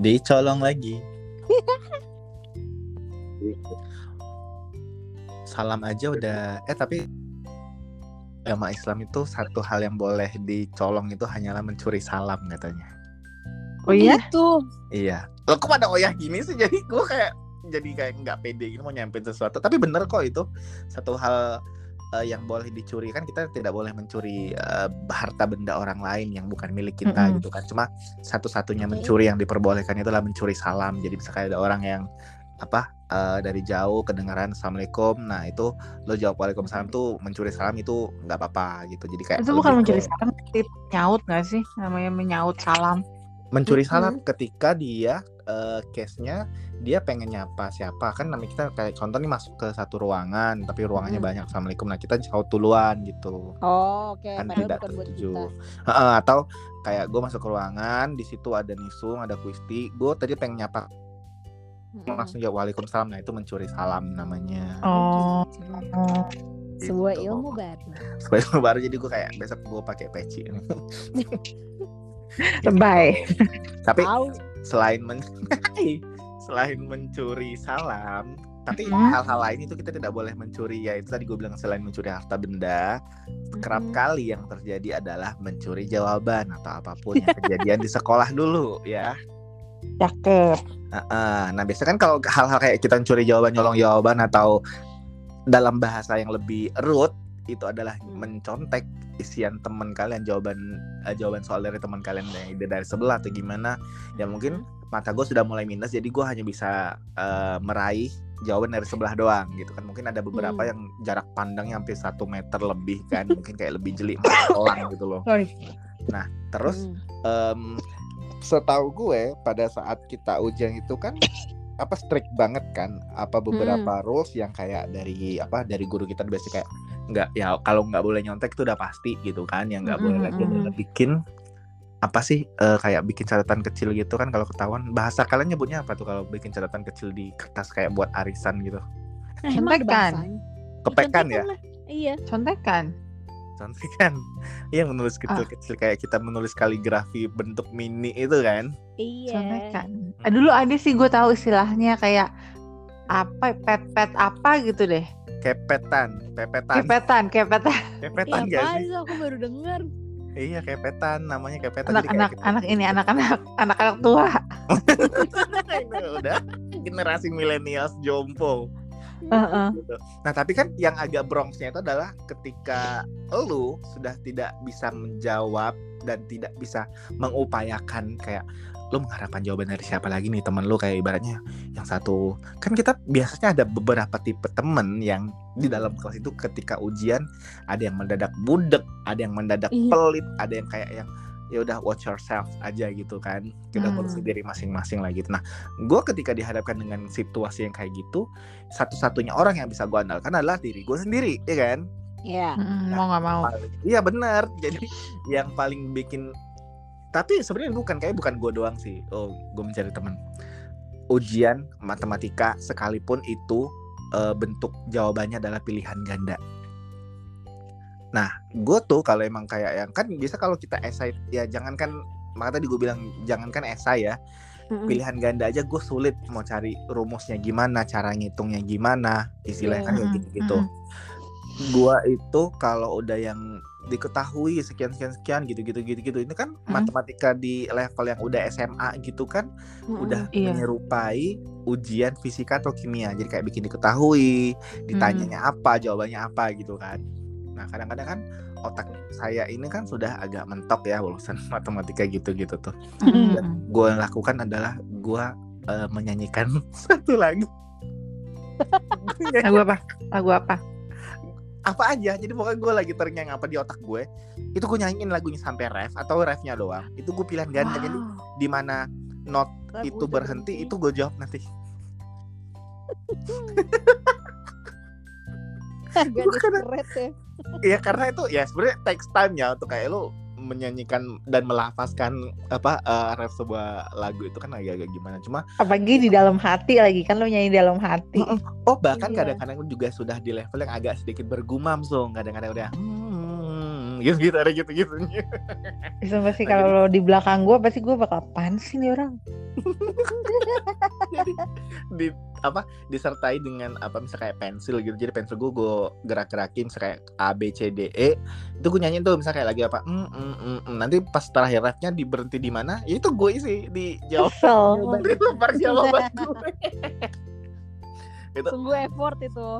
Dicolong lagi. Salam aja udah eh tapi agama Islam itu satu hal yang boleh dicolong itu hanyalah mencuri salam katanya. Oh iya? Gitu. Iya. Lo kok pada oyah gini sih jadi gue kayak jadi kayak nggak pede gitu mau nyampein sesuatu. Tapi bener kok itu satu hal eh, yang boleh dicuri kan kita tidak boleh mencuri eh, harta benda orang lain yang bukan milik kita Mm-mm. gitu kan. Cuma satu-satunya Oke. mencuri yang diperbolehkan itu adalah mencuri salam. Jadi bisa kayak ada orang yang apa eh, dari jauh kedengaran assalamualaikum. Nah itu lo jawab waalaikumsalam tuh mencuri salam itu nggak apa-apa gitu. Jadi kayak Itu bukan lebih mencuri salam, tapi nyaut gak sih? Namanya menyaut salam. mencuri salam ketika dia eh, case-nya dia pengen nyapa siapa kan namanya kita kayak contoh nih masuk ke satu ruangan tapi ruangannya Mm. banyak assalamualaikum nah kita jauh duluan gitu Oh, oke. kan Padahal tidak bukan buat tertuju. Heeh, atau kayak gue masuk ke ruangan di situ ada nisung ada kuisti gue tadi pengen nyapa Mm-mm. langsung jawab waalaikumsalam nah itu mencuri salam namanya Oh. Gitu. Sebuah Gitu. ilmu baru. Sebagai ilmu baru jadi gue kayak besok gue pakai peci Lebay. tapi Tahu. Selain men selain mencuri salam tapi Mhm. hal-hal lain itu kita tidak boleh mencuri ya itu tadi gue bilang selain mencuri harta benda kerap Mhm. kali yang terjadi adalah mencuri jawaban atau apa pun yang kejadian di sekolah dulu ya Cakep. Heeh. nah biasanya kan kalau hal-hal kayak kita mencuri jawaban nyolong jawaban atau dalam bahasa yang lebih root itu adalah Hmm. mencontek isian teman kalian jawaban eh, jawaban soal dari teman kalian ide dari sebelah atau gimana ya mungkin mata gue sudah mulai minus jadi gue hanya bisa eh, meraih jawaban dari sebelah doang gitu kan mungkin ada beberapa Hmm. yang jarak pandangnya hampir satu meter lebih kan mungkin kayak lebih jeli elang gitu loh Sorry. terus Hmm. em, setahu gue pada saat kita ujian itu kan apa strict banget kan apa beberapa rules yang kayak dari apa dari guru kita biasa kayak nggak ya kalau nggak boleh nyontek itu udah pasti gitu kan yang nggak boleh lagi adalah bikin apa sih eh, kayak bikin catatan kecil gitu kan kalau ketahuan bahasa kalian nyebutnya apa tuh kalau bikin catatan kecil di kertas kayak buat arisan gitu Nah, Contekan. kepekan ya. Iya. Contekan. contekan iya menulis kecil-kecil kayak kita menulis kaligrafi bentuk mini itu kan Iya. Contekan. Eh, dulu ada sih gue tahu istilahnya kayak apa pet-pet apa gitu deh. kepetan pepetan Kepetan, kepetan. kepetan Iya, gak sih? Aku baru dengar. Iya kepetan namanya kepetan Anak-anak kita- anak ini anak-anak anak-anak tua. Udah generasi milenials jompo. Heeh. Gitu. Nah tapi kan yang agak Bronxnya itu adalah ketika lu sudah tidak bisa menjawab dan tidak bisa mengupayakan kayak lu mengharapkan jawaban dari siapa lagi nih temen lu kayak ibaratnya yang satu kan kita biasanya ada beberapa tipe temen yang di dalam kelas itu ketika ujian ada yang mendadak budek ada yang mendadak Iya. pelit ada yang kayak yang ya udah watch yourself aja gitu kan kita Hmm. ngurusin diri masing-masing lah gitu nah gue ketika dihadapkan dengan situasi yang kayak gitu satu-satunya orang yang bisa gue andalkan adalah diri gue sendiri ya kan Iya. Mm, mau nggak mau. Iya benar jadi yang paling bikin tapi sebenarnya bukan kayak bukan gue doang sih. Oh gue mencari teman. Ujian matematika sekalipun itu eh, bentuk jawabannya adalah pilihan ganda. Nah gue tuh kalau emang kayak yang kan biasa kalau kita esai ya jangankan maka tadi gue bilang jangankan esai ya. Pilihan ganda aja gue sulit mau cari rumusnya gimana cara ngitungnya gimana istilahnya kan kayak Mm-mm, gitu-gitu gua itu kalau udah yang diketahui sekian sekian sekian gitu gitu gitu gitu ini kan Hmm. matematika di level yang udah SMA gitu kan Mm-mm. udah Iya. menyerupai ujian fisika atau kimia jadi kayak bikin diketahui ditanyanya Hmm. apa jawabannya apa gitu kan nah kadang-kadang kan otak saya ini kan sudah agak mentok ya urusan matematika gitu-gitu tuh Mm, dan gue yang lakukan adalah gue eh, menyanyikan satu lagu Lagu apa? Lagu apa? Apa aja. Jadi pokoknya gue lagi terngiang apa di otak gue. Itu gue nyanyiin lagunya sampai ref atau refnya doang. Itu gue pilihan ganda. Jadi di mana not Lagu itu berhenti itu gue jawab nanti. Agak Bukan. desperate ya. ya karena itu ya sebenarnya takes time ya untuk kayak lu menyanyikan dan melafazkan apa eh, ref sebuah lagu itu kan agak-agak gimana. Cuma Apalagi di dalam hati lagi kan lo nyanyi di dalam hati. oh bahkan Iya. kadang-kadang juga sudah di level yang agak sedikit bergumam so kadang-kadang udah hmm, gitu gitu ada gitu gitu Sumpah sih kalau lo di belakang gue pasti gue bakal apaan sih nih orang? Jadi di apa disertai dengan apa misalnya kayak pensil gitu jadi pensil gue gue gerak-gerakin misalnya kayak A B C D E itu gue nyanyiin tuh misalnya kayak lagi apa mm, mm, mm, mm. nanti pas terakhir rapnya di berhenti di mana ya itu gue isi di jawab Jawaban. di lembar jawaban gue itu Sungguh effort itu.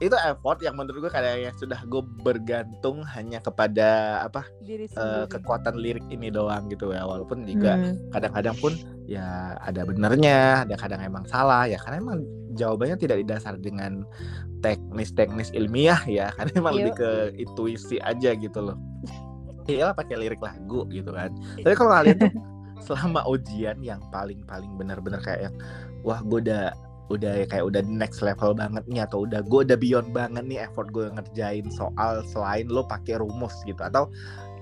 Itu effort yang menurut gue kayaknya sudah gue bergantung hanya kepada apa Diri sendiri. kekuatan lirik ini doang gitu ya walaupun juga Hmm. kadang-kadang pun ya ada benernya ada kadang emang salah ya karena emang jawabannya tidak didasar dengan teknis-teknis ilmiah ya karena emang Yuk. lebih ke intuisi aja gitu loh iyalah pakai lirik lagu gitu kan tapi kalau kalian tuh selama ujian yang paling paling benar-benar kayak yang, wah gue udah udah kayak udah next level banget nih atau udah gue udah beyond banget nih effort gue ngerjain soal selain lo pakai rumus gitu atau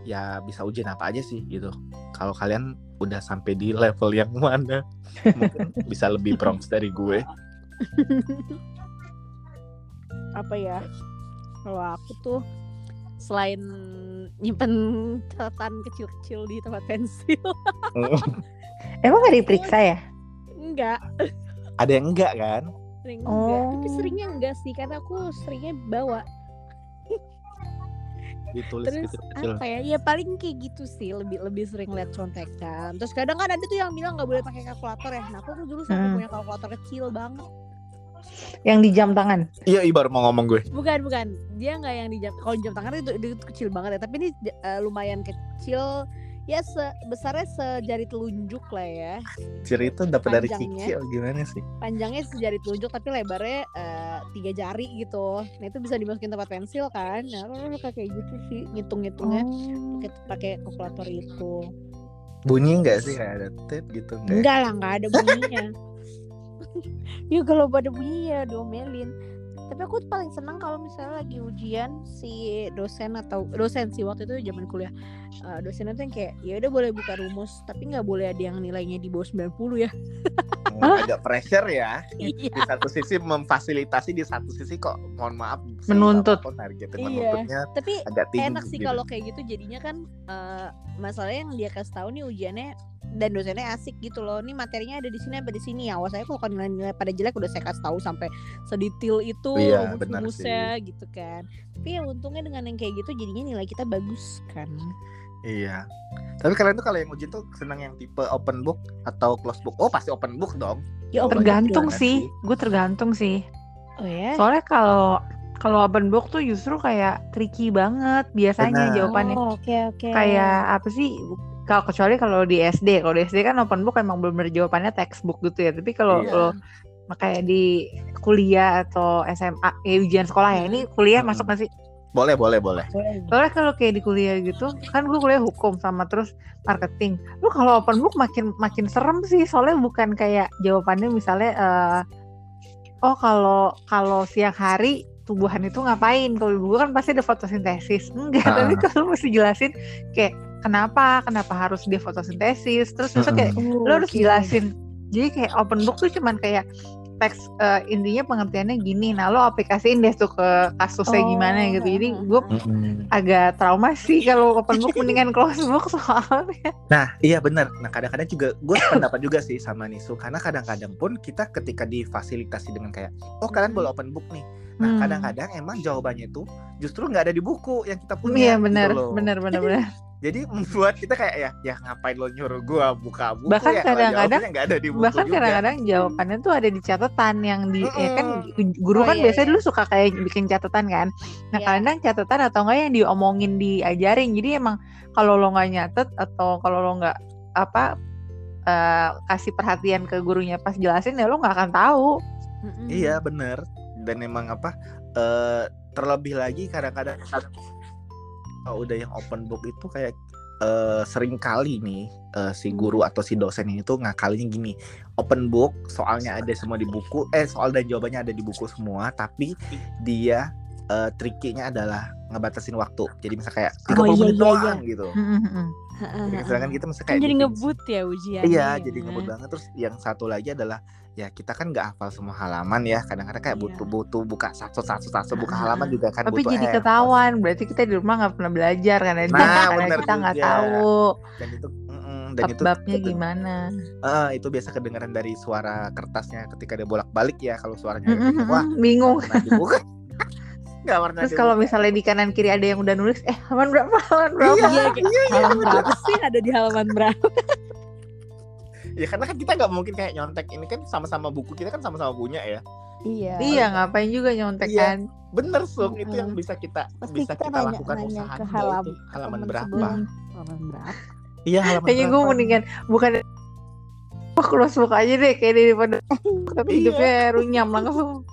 ya bisa ujian apa aja sih gitu kalau kalian udah sampai di level yang mana mungkin bisa lebih Bronx dari gue Apa ya? Kalau aku tuh selain nyimpen catatan kecil-kecil di tempat pensil, Emang gak diperiksa ya? enggak. Ada yang enggak kan Sering enggak. Tapi Oh. seringnya enggak sih karena aku seringnya bawa. ditulis Terus gitu kecil apa ya? Ya paling kayak gitu sih, lebih lebih sering lihat contekan. Terus kadang kan ada tuh yang bilang nggak boleh pakai kalkulator ya. Nah, aku tuh dulu sampai Hmm. punya kalkulator kecil banget. Yang di jam tangan. iya baru mau ngomong gue Bukan, bukan. Dia nggak yang di jam kalau jam tangan itu, itu kecil banget ya, tapi ini eh, lumayan kecil. Ya sebesarnya sejari telunjuk lah ya. ciri itu dapat dari Panjangnya. kikil gimana sih Panjangnya sejari telunjuk tapi lebarnya eh, tiga jari gitu. Nah, itu bisa dimasukin tempat pensil kan. Nah, lu kayak gitu sih ngitung-ngitungnya Oh. pakai pakai kalkulator itu. bunyi enggak sih kayak ada tit gitu enggak Enggak lah, enggak ada bunyinya. ya kalau pada bunyi ya diomelin. Tapi aku tuh paling senang kalau misalnya lagi ujian si dosen atau dosen sih waktu itu zaman kuliah. Eh, dosen itu yang kayak ya udah boleh buka rumus, tapi nggak boleh ada yang nilainya di bawah 90 ya. Oh, agak pressure ya di Iya. satu sisi memfasilitasi di satu sisi kok mohon maaf Menuntut. target Iya. menuntutnya Tapi agak tinggi enak sih gitu. kalau kayak gitu jadinya kan eh, masalahnya yang dia kasih tahu nih ujiannya dan dosennya asik gitu loh. Nih materinya ada di sini apa di sini. Awas saya kalau nilai-nilai pada jelek udah saya kasih tahu sampai sedetail itu Iya, benar rumus-rumusnya gitu kan. Tapi ya untungnya dengan yang kayak gitu jadinya nilai kita bagus kan. Iya. Tapi kalian tuh kalau yang ujian tuh senang yang tipe open book atau close book? Oh pasti open book dong. Ya open Tergantung sih. sih? Gue tergantung sih. Oh ya. Soalnya kalau kalau open book tuh justru kayak tricky banget biasanya Benar. jawabannya. Oh, oke oke. Kayak apa sih? Kalau kecuali kalau di SD, kalau di SD kan open book emang bener-bener jawabannya textbook gitu ya. Tapi kalau Iya. kalau kayak di kuliah atau SMA, ya ujian sekolah ya. Ini kuliah Mm-mm. masuk gak sih? Boleh boleh boleh. Soalnya kalau kayak di kuliah gitu, kan gue kuliah hukum sama terus marketing. Lu kalau open book makin makin serem sih, soalnya bukan kayak jawabannya misalnya eh oh kalau kalau siang hari tumbuhan itu ngapain? Kalau di buku kan pasti ada fotosintesis. Enggak, Ah. tapi kalau mesti jelasin kayak kenapa, kenapa harus dia fotosintesis, terus terus kayak Oh, lo harus jelasin. Jadi kayak open book tuh cuman kayak teks eh, intinya pengertiannya gini. Nah, lo aplikasiin deh tuh ke kasusnya Oh, gimana gitu. Jadi gue Mm-mm. agak trauma sih kalau open book mendingan close book soalnya. Nah iya benar. Nah kadang-kadang juga gue pendapat juga sih sama Nisu karena kadang-kadang pun kita ketika difasilitasi dengan kayak oh kalian boleh open book nih. Nah Hmm. kadang-kadang emang jawabannya itu justru nggak ada di buku yang kita punya. Iya gitu benar, loh. benar, benar, benar. Jadi membuat kita kayak ya ya ngapain lo nyuruh gua buka buku Bahkan ya kadang-kadang- jawabannya nggak ada di buku Bahkan juga. kadang-kadang jawabannya tuh ada di catatan yang di ya kan guru Oh, kan iya, biasanya iya. dulu suka kayak bikin catatan kan. Nah, Iya. kadang catatan atau enggak yang diomongin diajarin. Jadi emang kalau lo nggak nyatet atau kalau lo nggak apa eh, kasih perhatian ke gurunya pas jelasin ya lo nggak akan tahu. Mm-mm. Iya bener dan emang apa eh terlebih lagi kadang-kadang kalau udah yang open book itu kayak eh sering kali nih eh, si guru atau si dosen ini tuh ngakalinya gini open book soalnya ada semua di buku eh soal dan jawabannya ada di buku semua tapi dia eh trikinya adalah ngebatasin waktu jadi misal kayak 30 Oh, iya, menit iya, doang gitu Mm-mm. jadi sedangkan kita misal Kan kayak jadi bikin- ngebut ya ujian. Iya, jadi ngebut banget. Terus yang satu lagi adalah ya kita kan nggak hafal semua halaman ya. Kadang-kadang kayak Iya. butuh-butuh buka satu satu satu buka halaman juga kan Tapi butuh jadi effort. ketahuan, berarti kita di rumah nggak pernah belajar karena, Nah, karena kita nggak tahu. Dan itu dan itu keden- gimana? eh, itu biasa kedengaran dari suara kertasnya ketika dia bolak-balik ya kalau suaranya Mm-mm, wah bingung. nggak pernah dibuka nggak pernah Terus kalau misalnya di kanan kiri ada yang udah nulis, eh halaman berapa? Halaman berapa? Iya, kayak halaman berapa sih ada di halaman berapa? ya karena kan kita nggak mungkin kayak nyontek ini kan sama-sama buku kita kan sama-sama punya ya Iya. Iya, ngapain juga nyontek Iya. kan? bener sung itu yang bisa kita Pasti bisa kita kita, nanya- lakukan nanya usaha ke halam- itu halaman berapa sebelum. Halaman berapa? iya halaman Kayaknya gue mendingan bukan Oh, close book aja deh kayak daripada tapi Iya. hidupnya runyam langsung.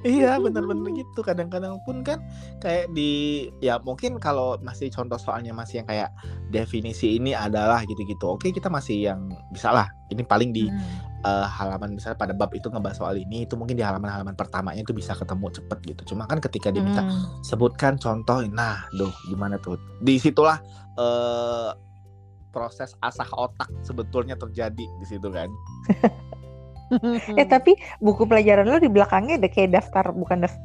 Iya bener-bener gitu. Kadang-kadang pun kan kayak di ya mungkin kalau masih contoh soalnya masih yang kayak definisi ini adalah gitu-gitu. Oke kita masih yang bisa lah. Ini paling di eh, halaman misalnya pada bab itu ngebahas soal ini itu mungkin di halaman-halaman pertamanya itu bisa ketemu cepet gitu. Cuma kan ketika diminta Hmm. sebutkan contoh nah duh gimana tuh? Di situlah eh, proses asah otak sebetulnya terjadi di situ kan Eh tapi buku pelajaran lo di belakangnya ada kayak daftar bukan daftar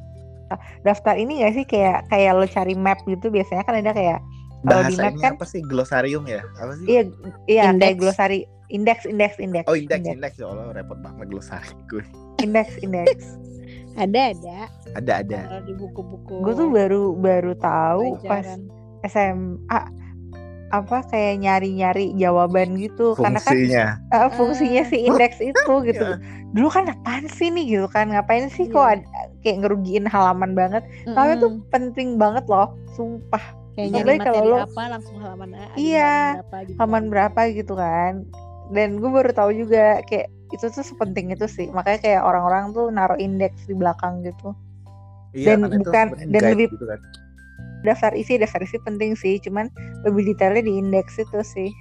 daftar ini gak sih? Kayak kayak lo cari map gitu biasanya kan ada kayak kalau di map bahasanya kan apa sih? Glosarium ya? Apa sih? Iya iya kayak Index. glosari indeks indeks indeks oh indeks indeks indeks ya Allah repot banget glosari gue. Indeks indeks ada ada. Ada ada. Kalau di buku-buku. gue tuh baru baru tahu pas. SMA apa kayak nyari-nyari jawaban gitu karena kan fungsinya eh, fungsinya si indeks itu gitu Ya. dulu kan apaan sih nih gitu kan ngapain sih kok Iya. ada, kayak ngerugiin halaman banget tapi itu penting banget loh sumpah kayak Apalagi nyari kalau lo- apa langsung halaman A, ada Iya, halaman berapa gitu. halaman kan. berapa gitu kan dan gue baru tahu juga kayak itu tuh sepenting itu sih makanya kayak orang-orang tuh naruh indeks di belakang gitu Iya, Dan bukan- dan lebih- gitu kan. Daftar isi daftar isi penting sih cuman lebih detailnya di indeks itu sih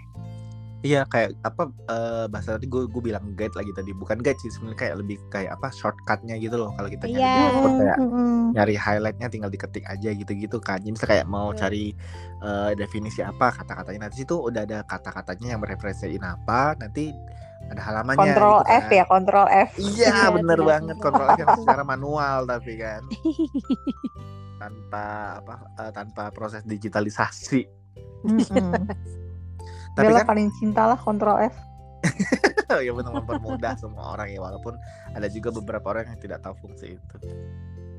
Iya kayak apa eh, bahasa tadi gue gue bilang guide lagi tadi bukan guide sih sebenarnya kayak lebih kayak apa shortcutnya gitu loh kalau kita nyari Iya. di Word kayak Mm-mm. nyari highlightnya tinggal diketik aja gitu-gitu kan. Jadi misalnya kayak mau Betul. cari eh, definisi apa kata-katanya nanti situ udah ada kata-katanya yang mereferensiin apa nanti ada halamannya. kontrol gitu F kan. ya kontrol F Iya Iya, bener banget kontrol F yang secara manual tapi kan tanpa apa eh, tanpa proses digitalisasi. Mm-mm. Tapi Bella kan paling cinta lah kontrol F ya benar mempermudah semua orang ya walaupun ada juga beberapa orang yang tidak tahu fungsi itu.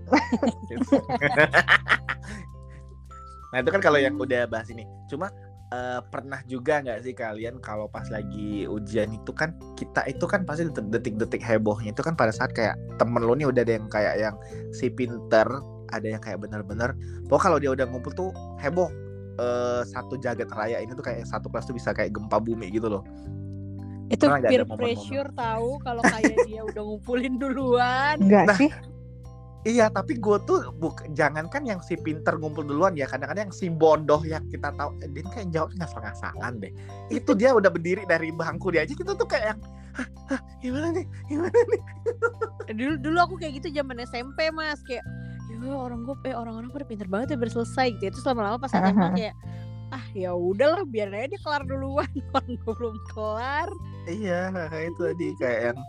nah itu kan kalau yang udah bahas ini. Cuma eh, pernah juga nggak sih kalian kalau pas lagi ujian itu kan kita itu kan pasti detik-detik hebohnya itu kan pada saat kayak temen lu nih udah ada yang kayak yang si pinter ada yang kayak bener-bener pokoknya kalau dia udah ngumpul tuh heboh eh, satu jagat raya ini tuh kayak satu kelas tuh bisa kayak gempa bumi gitu loh itu ada peer momen-momen? pressure tahu kalau kayak dia udah ngumpulin duluan enggak Nah, sih Iya, tapi gue tuh buk, jangankan yang si pinter ngumpul duluan ya, kadang-kadang yang si bodoh yang kita tahu, eh, dia kayak jawab ngasal-ngasalan deh. Itu dia udah berdiri dari bangku dia aja, kita tuh kayak yang, "Hah, hah, gimana nih, gimana nih? dulu dulu aku kayak gitu zaman SMP mas kayak ya orang gue eh orang-orang pada pinter banget ya berselesai gitu itu lama-lama pas SMA Aha. kayak ah ya udahlah biar aja dia kelar duluan. Orang gue belum kelar. Iya, kayak itu tadi kayak yang,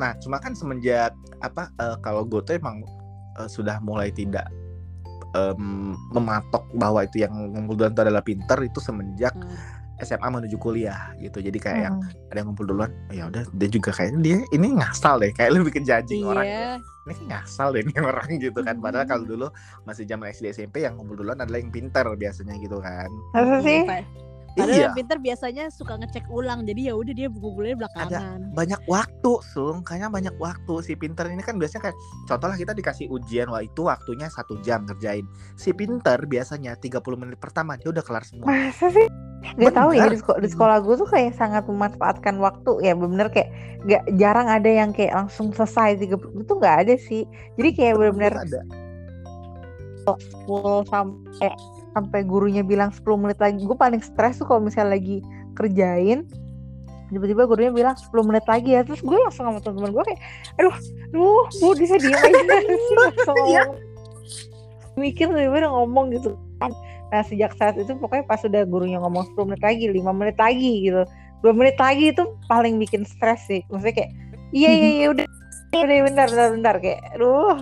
nah cuma kan semenjak apa eh, kalau gue tuh emang eh, sudah mulai tidak em, mematok bahwa itu yang ngumpul duluan itu adalah pinter itu semenjak SMA menuju kuliah gitu. Jadi kayak yang Mm-mm. ada yang ngumpul duluan oh, ya udah. Dia juga kayaknya dia ini ngasal deh kayak lebih ke judging orang iya ini kayak ngasal deh ini orang gitu kan. Padahal kalau dulu masih zaman SD SMP yang ngumpul duluan adalah yang pinter biasanya gitu kan. Masa sih? Pa- Padahal iya. yang pinter biasanya suka ngecek ulang jadi ya udah dia buku-bukunya belakangan. banyak waktu sung. Kayaknya banyak waktu. Si pinter ini kan biasanya kayak contoh lah kita dikasih ujian wah itu waktunya satu jam ngerjain. Si pinter biasanya 30 menit pertama dia udah kelar semua. Masa sih? Gak tahu ya di, seko- di sekolah gue tuh kayak sangat memanfaatkan waktu. Ya bener kayak gak jarang ada yang kayak langsung selesai tiga itu nggak ada sih. Jadi kayak bener-bener ada. Full sampai sampai gurunya bilang 10 menit lagi. Gue paling stres tuh kalau misalnya lagi kerjain tiba-tiba gurunya bilang 10 menit lagi ya. Terus gue langsung sama teman-teman gue kayak aduh aduh bu bisa diem aja langsung Iya. ngomong. mikir tiba-tiba ngomong gitu. Kan nah sejak saat itu pokoknya pas udah gurunya ngomong 10 menit lagi 5 menit lagi gitu. 2 menit lagi itu paling bikin stres sih. Maksudnya kayak iya iya iya udah udah bentar bentar bentar. Kayak aduh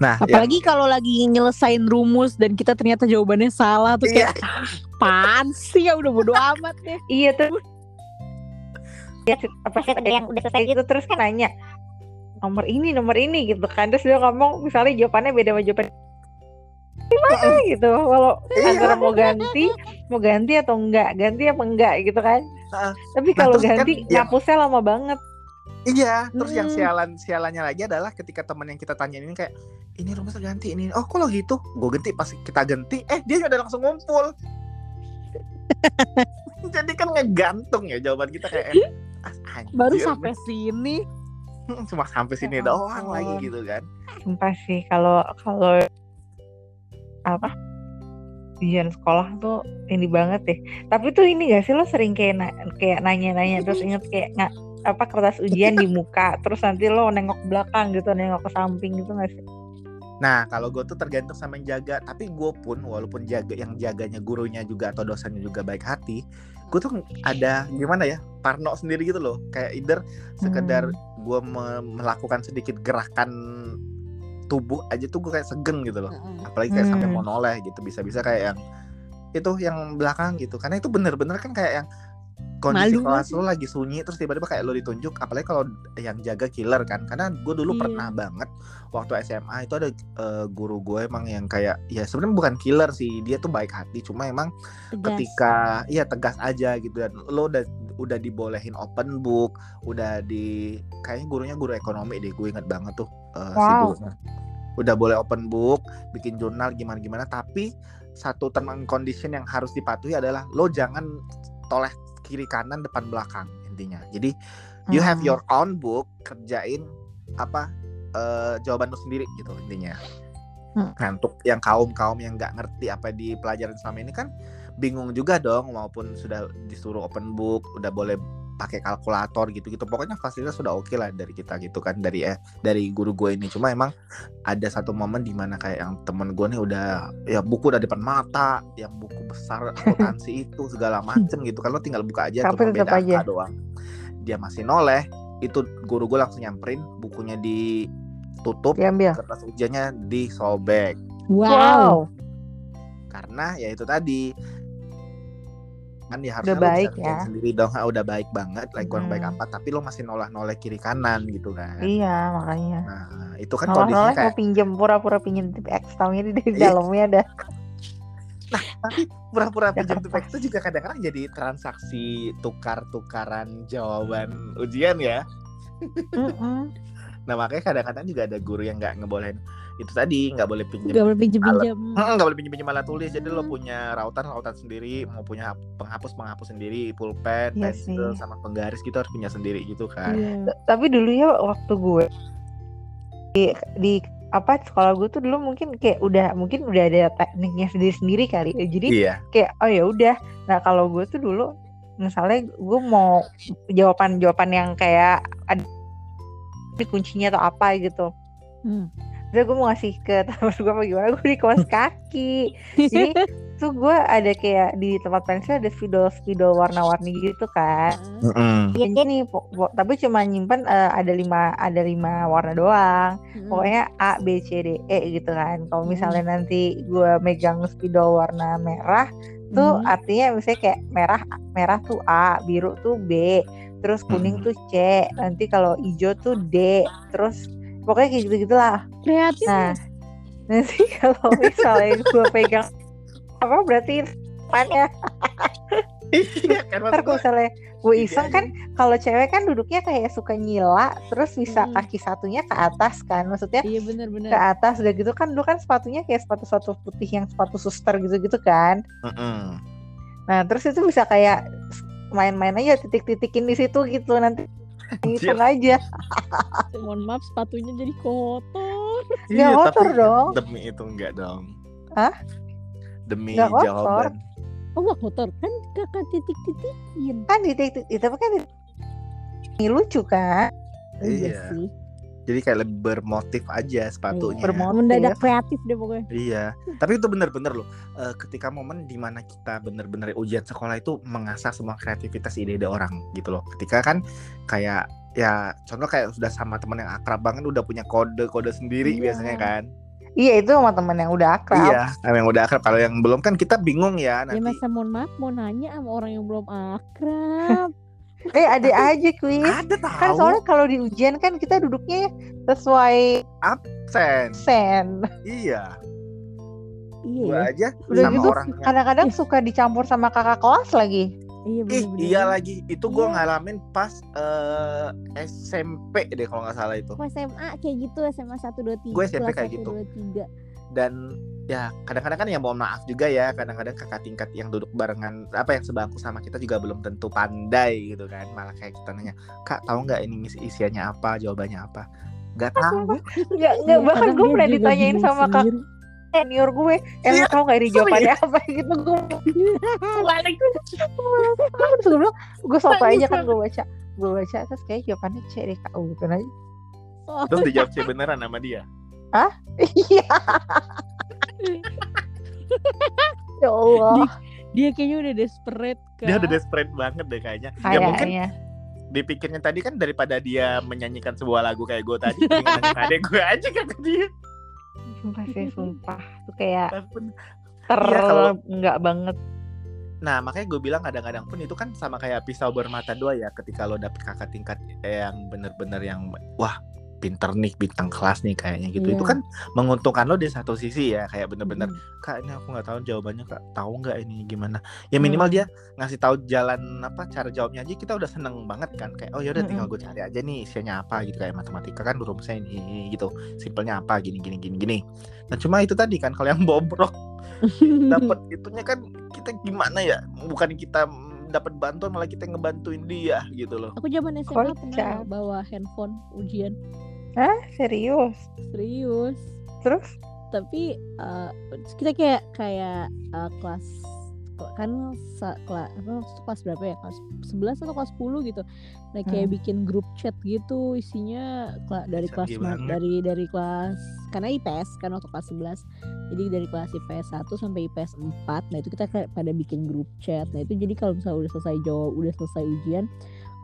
nah ya, apalagi kalau lagi nyelesain rumus dan kita ternyata jawabannya salah tuh Iya. kayak pan sih? Ya udah bodo amat deh. Iya tuh apa sih ada yang udah selesai gitu terus kan nanya nomor ini nomor ini gitu kan. Terus dia ngomong misalnya jawabannya beda sama jawaban gimana gitu. Walau Iya. antara mau ganti mau ganti atau enggak ganti apa enggak gitu kan. Heeh. tapi Nah, kalau terus kan ganti yang- ngapusnya lama banget Iya, terus yang Hmm. sialan sialannya lagi adalah ketika teman yang kita tanyain ini kayak ini rumah ganti ini. Oh, kok lo gitu? Gue ganti pas kita ganti, eh dia udah langsung ngumpul. Jadi kan ngegantung ya jawaban kita kayak eh, ah, anjir, baru sampai sini cuma sampai sini Ya doang ampun. lagi gitu kan. sumpah sih kalau kalau apa ujian sekolah tuh ini banget deh tapi tuh ini gak sih lo sering kayak na- kayak nanya-nanya terus inget kayak nggak apa kertas ujian di muka terus nanti lo nengok belakang gitu nengok ke samping gitu gak sih Nah, kalau gue tuh tergantung sama yang jaga. Tapi gue pun walaupun jaga yang jaganya gurunya juga atau dosennya juga baik hati, gue tuh ada gimana ya parno sendiri gitu loh. Kayak either sekedar gue melakukan sedikit gerakan tubuh aja tuh gue kayak segen gitu loh. Apalagi kayak sampai Hmm. mau noleh gitu. Bisa-bisa kayak yang itu yang belakang gitu. Karena itu bener-bener kan kayak yang kondisi Malu kelas lo lagi sunyi terus tiba-tiba kayak lo ditunjuk apalagi kalau yang jaga killer kan. Karena gue dulu Iya. pernah banget waktu SMA itu ada eh, guru gue emang yang kayak ya sebenarnya bukan killer sih dia tuh baik hati. Cuma emang tegas. ketika iya tegas aja gitu. Dan lo udah udah dibolehin open book udah di kayaknya gurunya guru ekonomi deh gue inget banget tuh si Wow. gurunya. Udah boleh open book bikin jurnal gimana gimana tapi satu term condition yang harus dipatuhi adalah lo jangan toleh kiri kanan depan belakang intinya jadi you have Hmm. your own book kerjain apa eh, jawaban lo sendiri gitu intinya Hmm. nah untuk yang kaum kaum yang nggak ngerti apa di pelajaran selama ini kan bingung juga dong maupun sudah disuruh open book udah boleh pakai kalkulator gitu-gitu. Pokoknya fasilitas sudah oke lah dari kita gitu kan dari eh dari guru gue ini. Cuma emang ada satu momen di mana kayak yang temen gue nih udah ya buku udah depan mata yang buku besar akuntansi itu segala macem gitu kan. Lo tinggal buka aja Tapi cuma beda aja. angka doang. Dia masih noleh itu guru gue langsung nyamperin bukunya ditutup diambil. kertas ujiannya disobek. Wow, karena ya itu tadi kan ya harusnya baik ya. sendiri dong Ah, udah baik banget like kurang baik Hmm. apa tapi lo masih noleh kiri kanan gitu kan iya makanya nah itu kan Nolak kondisinya kayak mau pinjem pura-pura pinjem tip X taunya di di Iya. dalamnya ada tapi pura-pura pinjam tupek itu juga kadang-kadang jadi transaksi tukar-tukaran jawaban ujian ya Mm-mm. Nah makanya kadang-kadang juga ada guru yang nggak ngebolehin itu tadi nggak boleh pinjam gak boleh pinjem pinjam Mm, nggak boleh pinjam pinjam alat tulis. Jadi lo Hmm. punya rautan rautan sendiri mau punya penghapus penghapus sendiri pulpen Iya pensil sih. sama penggaris gitu harus punya sendiri gitu kan. Iya. tapi dulu ya waktu gue di, di apa sekolah gue tuh dulu mungkin kayak udah mungkin udah ada tekniknya sendiri sendiri kali. Jadi iya. kayak oh ya udah. Nah kalau gue tuh dulu misalnya gue mau jawaban jawaban yang kayak ada ini kuncinya atau apa gitu Hmm. Terus gue mau ngasih ke teman gue apa gimana gue di kaos kaki jadi tuh gue ada kayak di tempat pensil ada spidol spidol warna-warni gitu kan. Iya nih, po- po- tapi cuma nyimpen eh, ada lima ada lima warna doang. Hmm. Pokoknya A B C D E gitu kan. Kalau misalnya nanti gue megang spidol warna merah, tuh Hmm. artinya misalnya kayak merah merah tuh A, biru tuh B, terus kuning Hmm. tuh C. Nanti kalau hijau tuh D, terus pokoknya kayak gitu gitulah. kreatif Nah, nanti kalau misalnya gue pegang apa berarti depannya iya ntar gue misalnya gue Ide iseng aja. kan kalau cewek kan duduknya kayak suka nyila terus bisa Hmm. kaki satunya ke atas kan maksudnya iya ke benar-benar atas udah gitu kan dulu kan sepatunya kayak sepatu-sepatu putih yang sepatu suster gitu-gitu kan Mm-mm. nah terus itu bisa kayak main-main aja titik-titikin di situ gitu nanti hitung aja. Mohon maaf sepatunya jadi kotor. Nggak kotor tapi dong. demi itu enggak dong. Hah? demi Nggak kotor. jawaban oh nggak kotor. Kan kakak titik-titikin. Kan titik itu kan titik- ini lucu kan? Iya. sih jadi kayak lebih bermotif aja sepatunya bermotif. mendadak kreatif deh pokoknya Iya, tapi itu bener-bener loh. eh, ketika momen di mana kita bener-bener ujian sekolah itu mengasah semua kreativitas ide-ide orang gitu loh. Ketika kan kayak ya contoh kayak sudah sama teman yang akrab banget udah punya kode-kode sendiri Iya. biasanya kan. iya itu sama temen yang udah akrab Iya, yang udah akrab. Kalau yang belum kan kita bingung ya ya nanti. masa mohon maaf mau nanya sama orang yang belum akrab Eh ada aja kuis. Ada Kan tahu. soalnya kalau di ujian kan kita duduknya sesuai Sen. sen. Iya. Iya Gua aja Udah sama gitu orangnya. kadang-kadang suka dicampur sama kakak kelas lagi. Iya Ih, bener-bener. iya lagi. Itu gue Iya. ngalamin pas eh, SMP deh kalau nggak salah itu. Aku SMA kayak gitu SMA 1 2 3. Gua SMP kayak 1, gitu. 2, 3. Dan ya kadang-kadang kan ya mohon maaf juga ya. Kadang-kadang kakak tingkat yang duduk barengan apa yang sebangku sama kita juga belum tentu pandai gitu kan. Malah kayak kita nanya, kak tahu nggak ini isi- isiannya apa, jawabannya apa? Gak tahu. Enggak, Iya, enggak bahkan gue pernah ditanyain sama kak senior gue, eh lu tau gak ini jawabannya apa gitu gue balik terus gue bilang gue soto aja kan gue baca gue baca terus kayak jawabannya C deh kak gitu aja Oh, Terus dijawab sih beneran sama dia. Iya ya Allah dia kayaknya udah desperate kan. Dia udah desperate banget deh kayaknya. Ya mungkin kayaknya dipikirnya tadi kan daripada dia menyanyikan sebuah lagu kayak gue tadi, adek gue aja kata dia. sumpah sih sumpah tuh kayak ter Iya, kalau- enggak banget Nah makanya gue bilang kadang-kadang pun itu kan sama kayak pisau bermata dua ya ketika lo dapet kakak tingkat yang bener-bener yang wah pinter nih bintang kelas nih kayaknya gitu. Iya. itu kan menguntungkan lo di satu sisi ya kayak bener-bener Mm. kak ini aku nggak tahu jawabannya kak. Tahu nggak ini gimana? Ya minimal dia ngasih tahu jalan apa cara jawabnya aja kita udah seneng banget kan kayak oh yaudah tinggal gue cari aja nih isinya apa gitu. Kayak matematika kan rumusnya ini, ini gitu. Simpelnya apa gini gini gini gini. Nah cuma itu tadi kan kalau yang bobrok dapat itunya kan kita gimana ya? Bukan kita mm, dapat bantuan malah kita ngebantuin dia gitu loh. Aku zaman SMA pernah bawa handphone ujian. Serius? Serius. terus? Tapi eh, kita kayak kayak eh, kelas kan sa, kelas apa kelas berapa ya? Kelas 11 atau kelas 10 gitu. Nah kayak Hmm. bikin grup chat gitu isinya kela- dari kelas dari dari kelas karena IPS kan waktu kelas 11 jadi dari kelas IPS 1 sampai IPS 4 nah itu kita kayak pada bikin grup chat. Nah itu jadi kalau misalnya udah selesai jawab udah selesai ujian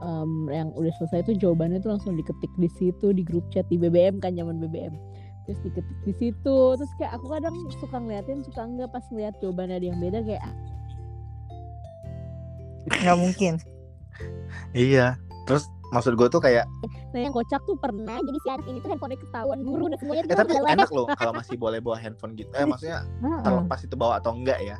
em, yang udah selesai itu jawabannya tuh langsung diketik di situ di grup chat di BBM kan zaman BBM terus diketik di situ terus kayak aku kadang suka ngeliatin suka enggak pas ngeliat jawabannya ada yang beda kayak "Ah, nggak mungkin. Iya. Terus maksud gue tuh kayak nah yang kocak tuh pernah jadi si anak ini tuh handphonenya ketahuan guru dan semuanya eh tapi enak loh kalau masih boleh bawa handphone gitu. Eh maksudnya terlepas itu bawa atau enggak ya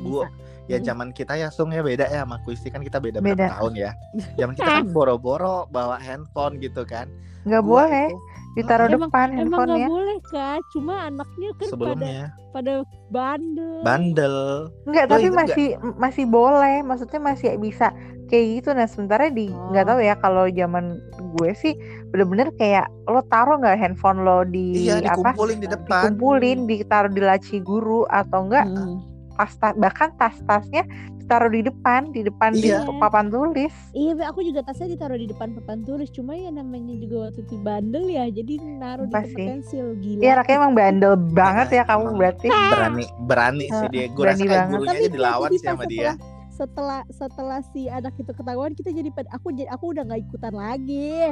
gue ya Mm. zaman kita ya sung ya beda ya sama Kuisti kan kita beda, Beda. berapa tahun ya zaman kita kan boro-boro bawa handphone gitu kan nggak Gua boleh itu ditaruh Emang- depan emang handphonenya nggak boleh kan cuma anaknya kan pada sebelumnya pada bandel bandel Enggak, Lo tapi inget nggak? masih masih boleh. Maksudnya masih bisa kayak gitu. Nah, sementara di nggak Oh. tahu ya kalau zaman gue sih bener-bener kayak lo taruh nggak handphone lo di iya apa? dikumpulin di depan Dikumpulin, ditaruh di laci guru atau enggak Hmm. Tas tas bahkan tas-tasnya ditaruh di depan, di depan Iya. di papan tulis. Iya, aku juga tasnya ditaruh di depan papan tulis. Cuma ya namanya juga waktu itu bandel ya, jadi naruh di Apa tempat sih? pensil. Gila. Iya, anaknya emang bandel banget ya kamu berarti. berani berani sih dia gue berani rasa kayak gurunya aja dilawan sih sama dia setelah, setelah si anak itu ketahuan kita jadi aku jadi aku udah nggak ikutan lagi.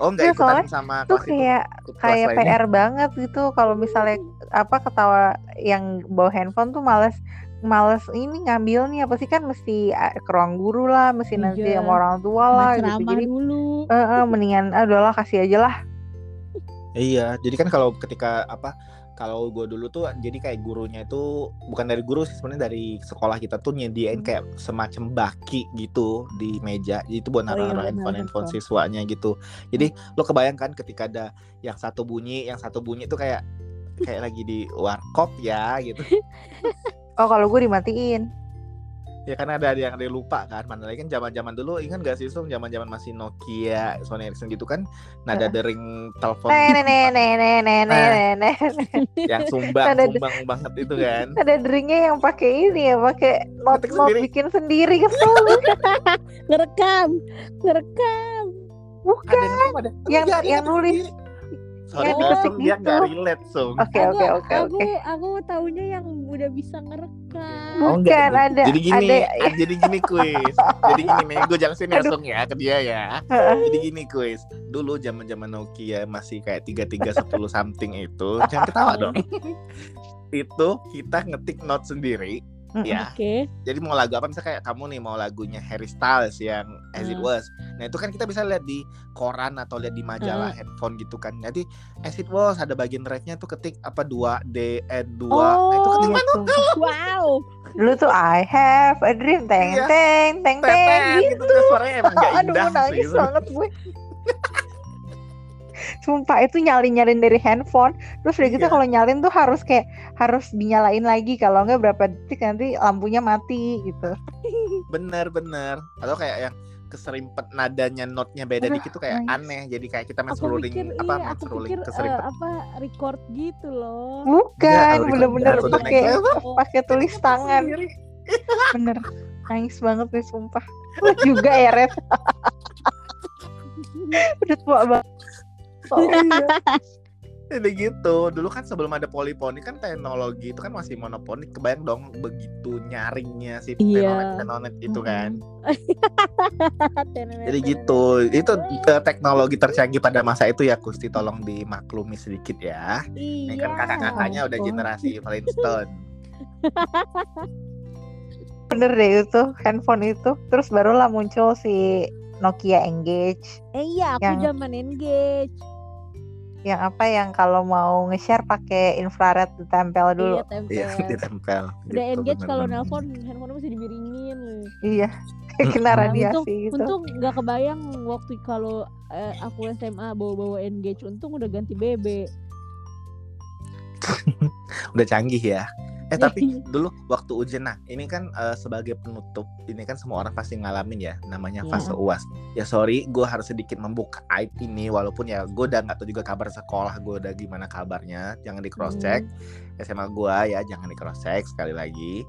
Oh enggak Iya, ikutan soalnya sama Tuh kelas itu? kayak ikut kelas kayak lainnya. PR banget gitu. Kalau misalnya apa ketawa yang bawa handphone tuh males males ini ngambilnya apa sih? Kan mesti uh, ke ruang guru lah mesti nanti Iya. sama orang tua lah gitu. jadi dulu. eh, eh, mendingan ah, udahlah kasih aja lah. Iya, jadi kan kalau ketika apa kalau gue dulu tuh jadi kayak gurunya itu bukan dari guru sih sebenarnya dari sekolah kita tuh nyediain kayak semacam baki gitu di meja. Jadi itu buat Oh iya, naruh-naruh naruh handphone handphone handphone. siswanya gitu. Jadi lo kebayangkan ketika ada yang satu bunyi, yang satu bunyi itu kayak kayak lagi di warkop ya gitu. oh kalau gue dimatiin Ya karena ada yang ada yang lupa kan. Mana lagi kan zaman-zaman dulu ingat gak sih Sung zaman-zaman masih Nokia, Sony Ericsson gitu kan nada dering telepon Nah. yang sumbang Ada- sumbang banget itu kan. ada deringnya yang pakai ini ya pakai note sendiri. bikin sendiri kesel Ngerekam, ngerekam. bukan ada yang ada Yang- yang nulis. Sorry, Yang Bang, diketik Sung, dia gitu. nggak relate Sung. oke Aku- oke oke aku, oke Aku taunya yang udah bisa ngerekam. Oh, Bukan, enggak. ada- Jadi gini, ada- ah, jadi gini kuis. jadi gini nih, gue jelasin ya Aduh. Sung ya ke dia ya. Jadi gini kuis. Dulu zaman-zaman Nokia masih kayak 3310 something itu, jangan ketawa dong. itu kita ngetik note sendiri Ya Oke. jadi mau lagu apa misalnya kayak kamu nih mau lagunya Harry Styles yang As It Hmm. Was nah itu kan kita bisa lihat di koran atau lihat di majalah handphone gitu kan jadi As It Was ada bagian refnya tuh ketik apa dua D N dua nah, itu Oh, ketik Iya mana tuh. Wow. Dulu tuh I have a dream teng Iya. teng teng teng gitu. gitu suaranya emang gak Aduh indah nangis sih banget gue. Sumpah itu nyalin-nyalin dari handphone. Terus udah gitu Iya. kalau nyalin tuh harus kayak Harus dinyalain lagi. Kalau nggak berapa detik nanti lampunya mati gitu. Bener bener. Atau kayak yang keserimpet nadanya notnya beda Aduh, dikit tuh kayak nangis. aneh. Jadi kayak kita main Aku scrolling pikir apa iya, main aku scrolling pikir eh, keserimpet apa record gitu loh. Bukan Enggak, bener-bener pakai. Oh, pakai tulis tangan. Bener Nangis banget nih sumpah. Lu juga ya Red Udah tua banget Oh, Jadi gitu, dulu kan sebelum ada poliponi kan teknologi itu kan masih monoponik. Kebayang dong begitu nyaringnya si Iya. tenonet tenonet itu kan. Jadi gitu, itu eh, teknologi tercanggih pada masa itu ya Kusti tolong dimaklumi sedikit ya. Ini Iya. kan kakak-kakaknya udah generasi Flintstone. Bener deh itu handphone itu Terus barulah muncul si Nokia Engage Eh iya, aku Yang- zaman engage. Yang apa yang kalau mau nge-share pakai infrared ditempel dulu. Iya, tempel. Iya, ditempel. Udah gitu, engage kalau nelpon handphone masih dimiringin. loh. Iya. Kena Nah, radiasi untung, gitu. untung nggak kebayang waktu kalau eh, aku SMA bawa-bawa engage. Untung udah ganti BB. Udah canggih ya. Eh tapi dulu waktu ujian nah ini kan eh, sebagai penutup ini kan semua orang pasti ngalamin ya namanya Iya. fase uas ya sorry gue harus sedikit membuka aib ini walaupun ya gue udah nggak tahu juga kabar sekolah gue udah gimana kabarnya jangan di cross check Hmm. SMA gue ya jangan di cross check sekali lagi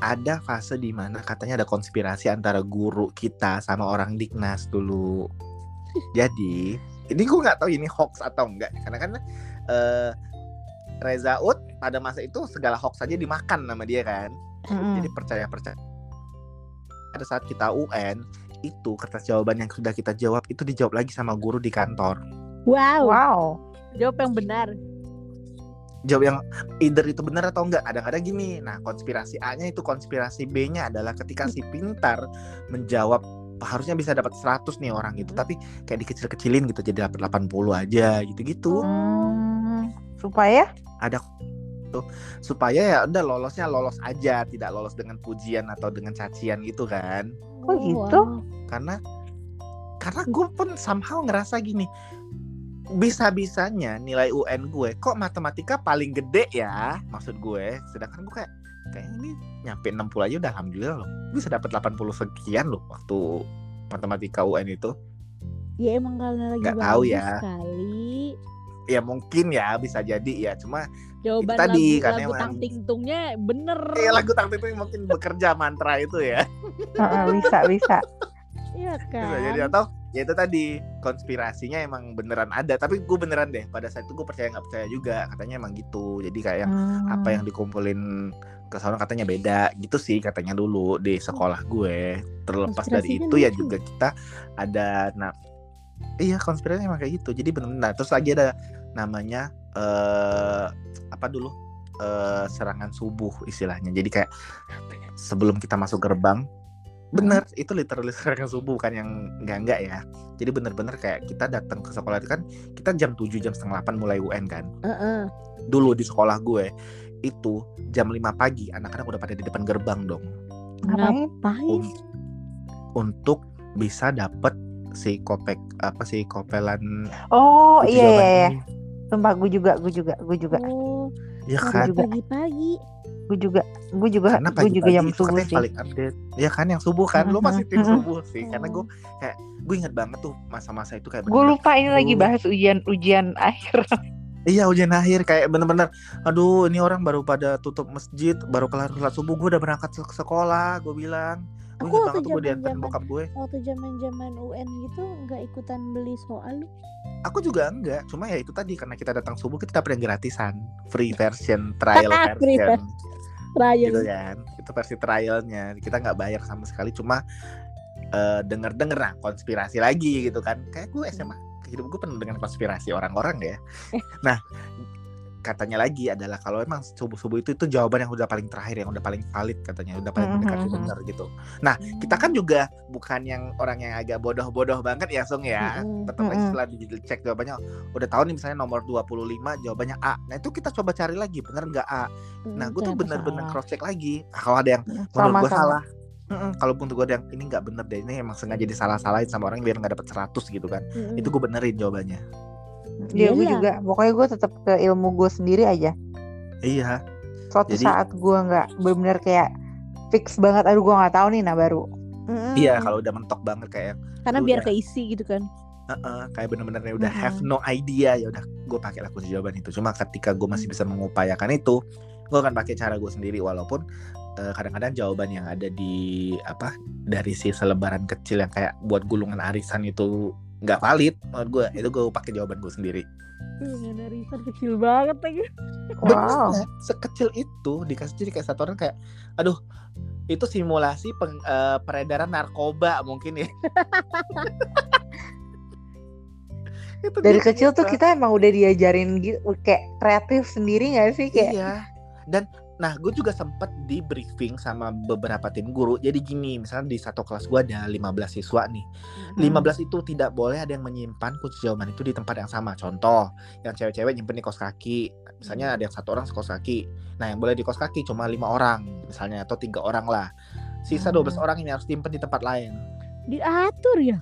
ada fase di mana katanya ada konspirasi antara guru kita sama orang Diknas dulu jadi ini gue nggak tahu ini hoax atau enggak karena kan eh, Reza Ut pada masa itu segala hoax saja dimakan nama dia kan Mm-mm. jadi percaya percaya pada saat kita UN itu kertas jawaban yang sudah kita jawab itu dijawab lagi sama guru di kantor Wow. Wow. Jawab yang benar. jawab yang either itu benar atau enggak kadang-kadang gini nah konspirasi A-nya itu konspirasi B-nya adalah ketika si pintar menjawab harusnya bisa dapat 100 nih orang gitu. Tapi kayak dikecil-kecilin gitu jadi dapat 80 aja gitu-gitu. Hmm, supaya? Ada tuh supaya ya udah lolosnya lolos aja tidak lolos dengan pujian atau dengan cacian gitu kan. Oh, gitu? karena karena gue pun somehow ngerasa gini bisa-bisanya nilai UN gue kok matematika paling gede ya maksud gue. Sedangkan gue kayak kayak ini nyampe 60 aja udah alhamdulillah loh bisa dapat 80 sekian loh waktu matematika UN itu Ya emang karena lagi Nggak bagus tahu ya. kali. ya mungkin ya bisa jadi ya cuma Jawaban tadi, lagu, karena lagu emang- tang tingtungnya bener. ya lagu tang itu mungkin bekerja mantra itu ya bisa bisa. Iya kan. Bisa jadi atau ya itu tadi. Konspirasinya emang beneran ada. Tapi gue beneran deh pada saat itu gue percaya nggak percaya juga. Katanya emang gitu. Jadi kayak Hmm. apa yang dikumpulin ke sana katanya beda. Gitu sih katanya dulu di sekolah gue. Terlepas dari Konspirasinya itu ya juga kita ada nah iya konspirasi emang kayak gitu. Jadi bener nah, terus lagi ada namanya eh apa dulu? Eh serangan subuh istilahnya. Jadi kayak sebelum kita masuk gerbang bener itu literally serangan subuh kan yang enggak enggak ya jadi bener-bener kayak kita datang ke sekolah itu kan kita jam 7 jam setengah 8 mulai UN kan Heeh. dulu di sekolah gue itu jam 5 pagi anak-anak udah pada di depan gerbang dong Ngapain? Un- untuk bisa dapet si kopek apa sih kopelan Oh iya jawaban iya. Sumpah gue juga, gue juga, gue juga, Oh, ya kan pagi-pagi. Gue juga, gue juga, karena gue juga jam subuh kan yang sih. paling update. Ya kan yang subuh kan? Lo masih tim subuh sih karena gue kayak gue inget banget tuh masa-masa itu kayak Gue lupa ini lagi bahas ujian ujian akhir. Iya ujian akhir kayak bener-bener Aduh ini orang baru pada tutup masjid Baru kelar sholat subuh Gue udah berangkat ke sekolah Gue bilang Gue Aku waktu zaman-zaman- bokap gue. Waktu zaman-zaman UN gitu nggak ikutan beli soal lu. Aku juga enggak Cuma ya itu tadi Karena kita datang subuh Kita dapet yang gratisan. Free version Trial Free version. Trial. Gitu kan Itu versi trialnya. Kita nggak bayar sama sekali Cuma eh, Denger-denger nah Konspirasi lagi gitu kan. Kayak gue SMA Hidup gue penuh dengan konspirasi orang-orang ya. Nah katanya lagi adalah kalau emang subuh subuh itu itu jawaban yang udah paling terakhir yang udah paling valid katanya udah paling mendekati Mhm. benar gitu. Nah kita kan juga bukan yang orang yang agak bodoh-bodoh banget ya Sung ya. Mm-mm. tetap aja setelah dicek jawabannya udah tahu nih misalnya nomor 25 jawabannya A. Nah itu kita coba cari lagi bener nggak A? Nah gue tuh bener-bener cross check lagi. Ah, kalau ada yang menurut sama gue salah Mm-mm, kalau untuk gue ada yang ini nggak bener deh ini emang sengaja disalah-salahin sama orang biar nggak dapet 100 gitu kan. Mm-mm. itu gue benerin jawabannya Iya gue Iyalah. juga pokoknya gue tetap ke ilmu gue sendiri aja. Iya. Suatu Jadi- saat gue nggak benar-benar kayak fix banget aduh gue nggak tahu nih nah baru. Iya kalau udah mentok banget kayak karena biar udah- keisi gitu kan. Heeh, kayak bener-bener udah have Mm-mm. no idea ya udah gue pakai lah kunci jawaban itu. Cuma ketika gue masih bisa mengupayakan itu gue akan pakai cara gue sendiri. Walaupun eh, kadang-kadang jawaban yang ada di apa dari si selebaran kecil yang kayak buat gulungan arisan itu nggak valid menurut gue itu gue pakai jawaban gue sendiri. Arisan kecil banget lagi. Wow. Bener, sekecil itu dikasih jadi kayak satu orang kayak aduh itu simulasi peng- eh, peredaran narkoba mungkin ya. Itu dari kecil tuh kita emang udah diajarin gitu kayak kreatif sendiri nggak sih kayak? Iya. Dan nah gue juga sempet di briefing sama beberapa tim guru. Jadi gini, misalnya di satu kelas gue ada 15 siswa nih. Hmm. 15 itu tidak boleh ada yang menyimpan kunci jawaban itu di tempat yang sama. Contoh, yang cewek-cewek nyimpen di kos kaki. Misalnya ada yang satu orang sekos kaki. Nah, yang boleh di kos kaki cuma lima orang misalnya atau tiga orang lah. Sisa Hmm. 12 orang ini harus simpen di tempat lain. diatur ya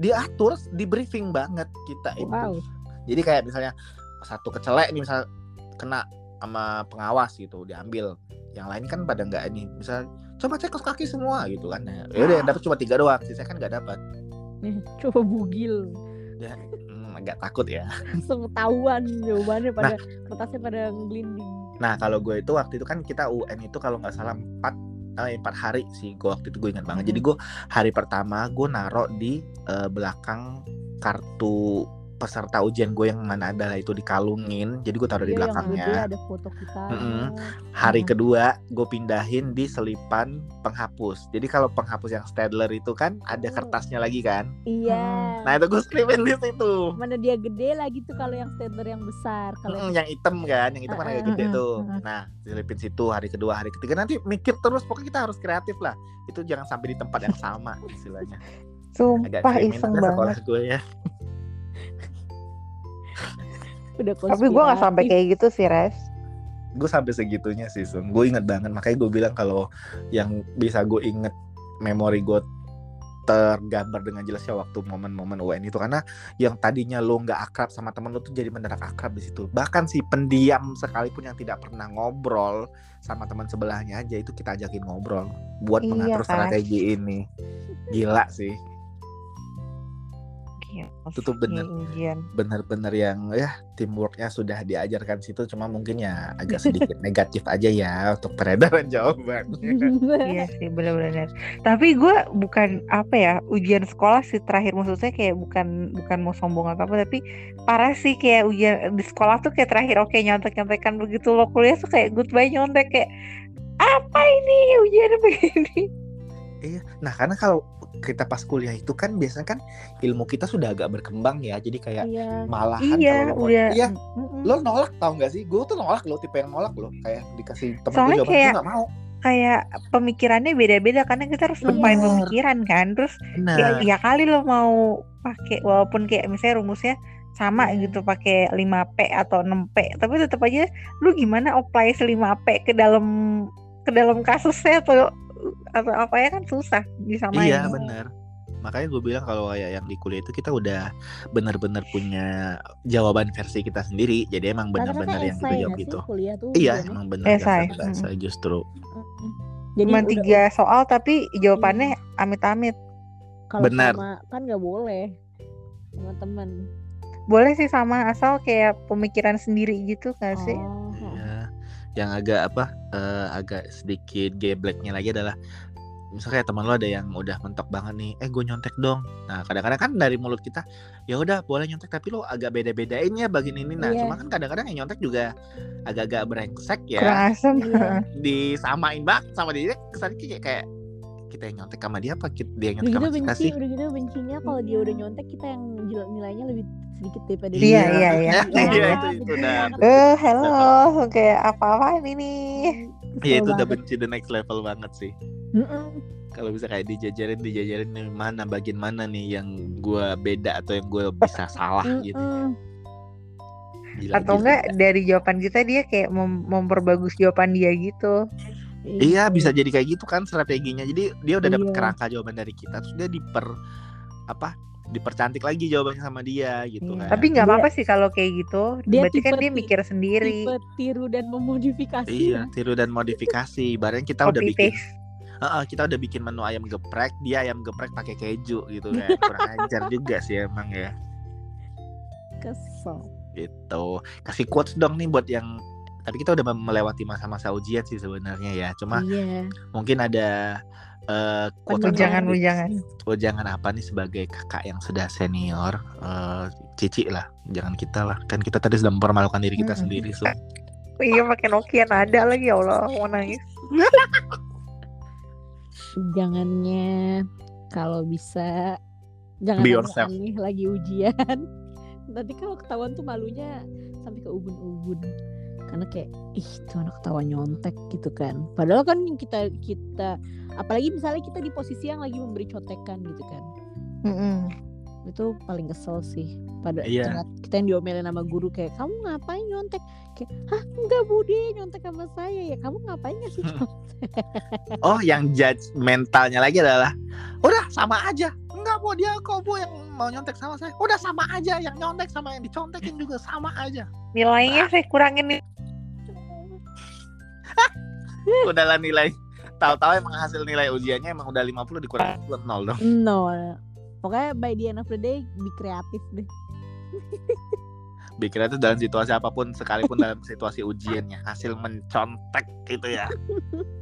Diatur, di briefing banget kita itu. wow Jadi kayak misalnya satu kecelek nih misal kena sama pengawas gitu diambil. Yang lain kan pada nggak ini. Misal coba cek kos kaki semua gitu kan. Nah, ya udah yang dapat cuma tiga doang. Sisa kan nggak dapat. nih coba bugil Hmm, agak takut ya. langsung ketahuan jawabannya pada kertasnya pada ngelinding Nah kalau gue itu waktu itu kan kita UN itu kalau nggak salah empat eh, empat hari sih gue waktu itu gue ingat banget. Jadi gue hari pertama gue naruh di eh, belakang kartu peserta ujian gue yang mana adalah itu dikalungin. Jadi gue taruh di Iya, belakangnya. ada foto kita Mm-mm. Hari Hmm. kedua gue pindahin di selipan penghapus. Jadi kalau penghapus yang Stadler itu kan ada Hmm. kertasnya lagi kan. iya Nah itu gue selipin di situ. mana dia gede lagi tuh kalau yang stadler yang besar kalau Mm, yang hitam kan, yang hitam kan agak Uh-uh. gede tuh. Mm-mm. Nah, selipin situ hari kedua, hari ketiga nanti mikir terus. Pokoknya kita harus kreatif lah. Itu jangan sampai di tempat yang sama istilahnya. Agak sumpah kriminal iseng banget sekolah gue ya. Udah tapi gue nggak sampai kayak gitu sih res Gue sampai segitunya sih, Sung. Gue inget banget. Makanya gue bilang kalau yang bisa gue inget memori gue tergambar dengan jelas ya waktu momen-momen UN itu karena yang tadinya lo nggak akrab sama temen lo tuh jadi mendadak akrab di situ bahkan si pendiam sekalipun yang tidak pernah ngobrol sama teman sebelahnya aja itu kita ajakin ngobrol buat Iya, mengatur kan? strategi ini gila sih Gila Itu tuh bener. bener-bener yang ya teamworknya sudah diajarkan situ cuma mungkin ya agak sedikit negatif aja ya untuk peredaran jawaban iya sih bener-bener. Tapi gue bukan apa ya ujian sekolah sih terakhir maksudnya kayak bukan bukan mau sombong atau apa tapi parah sih kayak ujian di sekolah tuh kayak terakhir oke nyontek nyontekan begitu lo kuliah tuh kayak goodbye nyontek kayak apa ini? Ujian begini? Iya, nah karena kalau kita pas kuliah itu kan biasanya kan ilmu kita sudah agak berkembang ya, jadi kayak iya malahan iya kalau lo udah iya, mm-mm. lo nolak tau gak sih? Gue tuh nolak lo, tipe yang nolak lo, kayak dikasih temen gue Soalnya jawaban kayak- gue gak mau. kayak pemikirannya beda-beda karena kita harus Iya. bermain pemikiran kan terus ya, ya kali lo mau pakai walaupun kayak misalnya rumusnya sama Iya. gitu pakai 5P atau 6P tapi tetap aja lu gimana apply 5P ke dalam ke dalam kasusnya atau atau apa ya kan susah disamain Iya benar. Makanya gue bilang kalau kayak yang di kuliah itu kita udah benar-benar punya jawaban versi kita sendiri. Jadi emang Rata-rata benar-benar yang kita esai jawab gitu. Iya, emang benar Esai, dasar-dasar justru. Jadi cuma udah- tiga soal tapi jawabannya amit-amit kalau Benar. sama kan nggak boleh sama teman boleh sih sama asal kayak pemikiran sendiri gitu gak sih oh Iya. Yang agak apa? eh, agak sedikit gebleknya lagi adalah misalnya teman lo ada yang udah mentok banget nih, eh gue nyontek dong. Nah kadang-kadang kan dari mulut kita, ya udah boleh nyontek tapi lo agak beda-bedain ya bagian ini. Nah Iya. cuma kan kadang-kadang yang nyontek juga agak-agak brengsek ya. kurang asem Iya. disamain banget sama dia kesannya kayak kayak kita yang nyontek sama dia apa kita, dia yang udah nyontek gitu sama kita benci sih udah gitu bencinya kalau dia udah nyontek kita yang nilainya lebih sedikit daripada Iya, dia iya, iya. iya Iya, itu udah. Eh, hello, kayak apa-apaan ini? Iya itu udah benci the next level banget sih kalau bisa kayak dijajarin dijajarin nih mana bagian mana nih yang gua beda atau yang gue bisa salah gitu. Gila, Atau gila, enggak gila. dari jawaban kita dia kayak mem- memperbagus jawaban dia gitu. Iya bisa jadi kayak gitu kan strateginya. Jadi dia udah dapet Iya. kerangka jawaban dari kita, terus dia diper apa? Dipercantik lagi jawabannya sama dia gitu Iya. kan. Tapi nggak apa-apa sih kalau kayak gitu. dia Berarti kan dia mikir sendiri. tipe tiru dan memodifikasi Iya, tiru dan modifikasi. Ibaratnya kita udah bikin, paste. Heeh, kita udah bikin menu ayam geprek, dia ayam geprek pakai keju gitu kan. Kurang ajar juga sih emang ya. kesel Gitu. Kasih quotes dong nih buat yang tapi kita udah melewati masa-masa ujian sih sebenarnya ya. Cuma iya mungkin ada eh atau Ujangan, ujangan. Oh jangan apa nih sebagai kakak yang sudah senior eh, Cici lah Jangan kita lah Kan kita tadi sudah mempermalukan diri kita Mm-mm. sendiri so. Iya pakai Nokia nada lagi ya Allah mau nangis. jangannya kalau bisa jangan Be yourself. aneh lagi ujian nanti kalau ketahuan tuh malunya sampai ke ubun-ubun karena kayak ih tuh anak ketawa nyontek gitu kan. Padahal kan yang kita kita apalagi misalnya kita di posisi yang lagi memberi contekan gitu kan. Mm-mm. itu paling kesel sih. Pada ternyata kita yang diomelin sama guru kayak kamu ngapain nyontek? Kayak hah enggak budi nyontek sama saya. Ya kamu ngapain ngasih Hmm. contek Oh yang judge mentalnya lagi adalah Udah sama aja. Enggak bu dia kok bu yang mau nyontek sama saya? Udah sama aja Yang nyontek sama yang dicontekin juga sama aja. Nilainya saya kurangin nih. Udahlah nilai Tahu-tahu emang hasil nilai ujiannya emang udah 50 dikurangin 0 dong. Nol. Pokoknya by the end of the day be kreatif deh. Bikin itu dalam situasi apa pun Sekalipun dalam situasi ujiannya Hasil mencontek gitu ya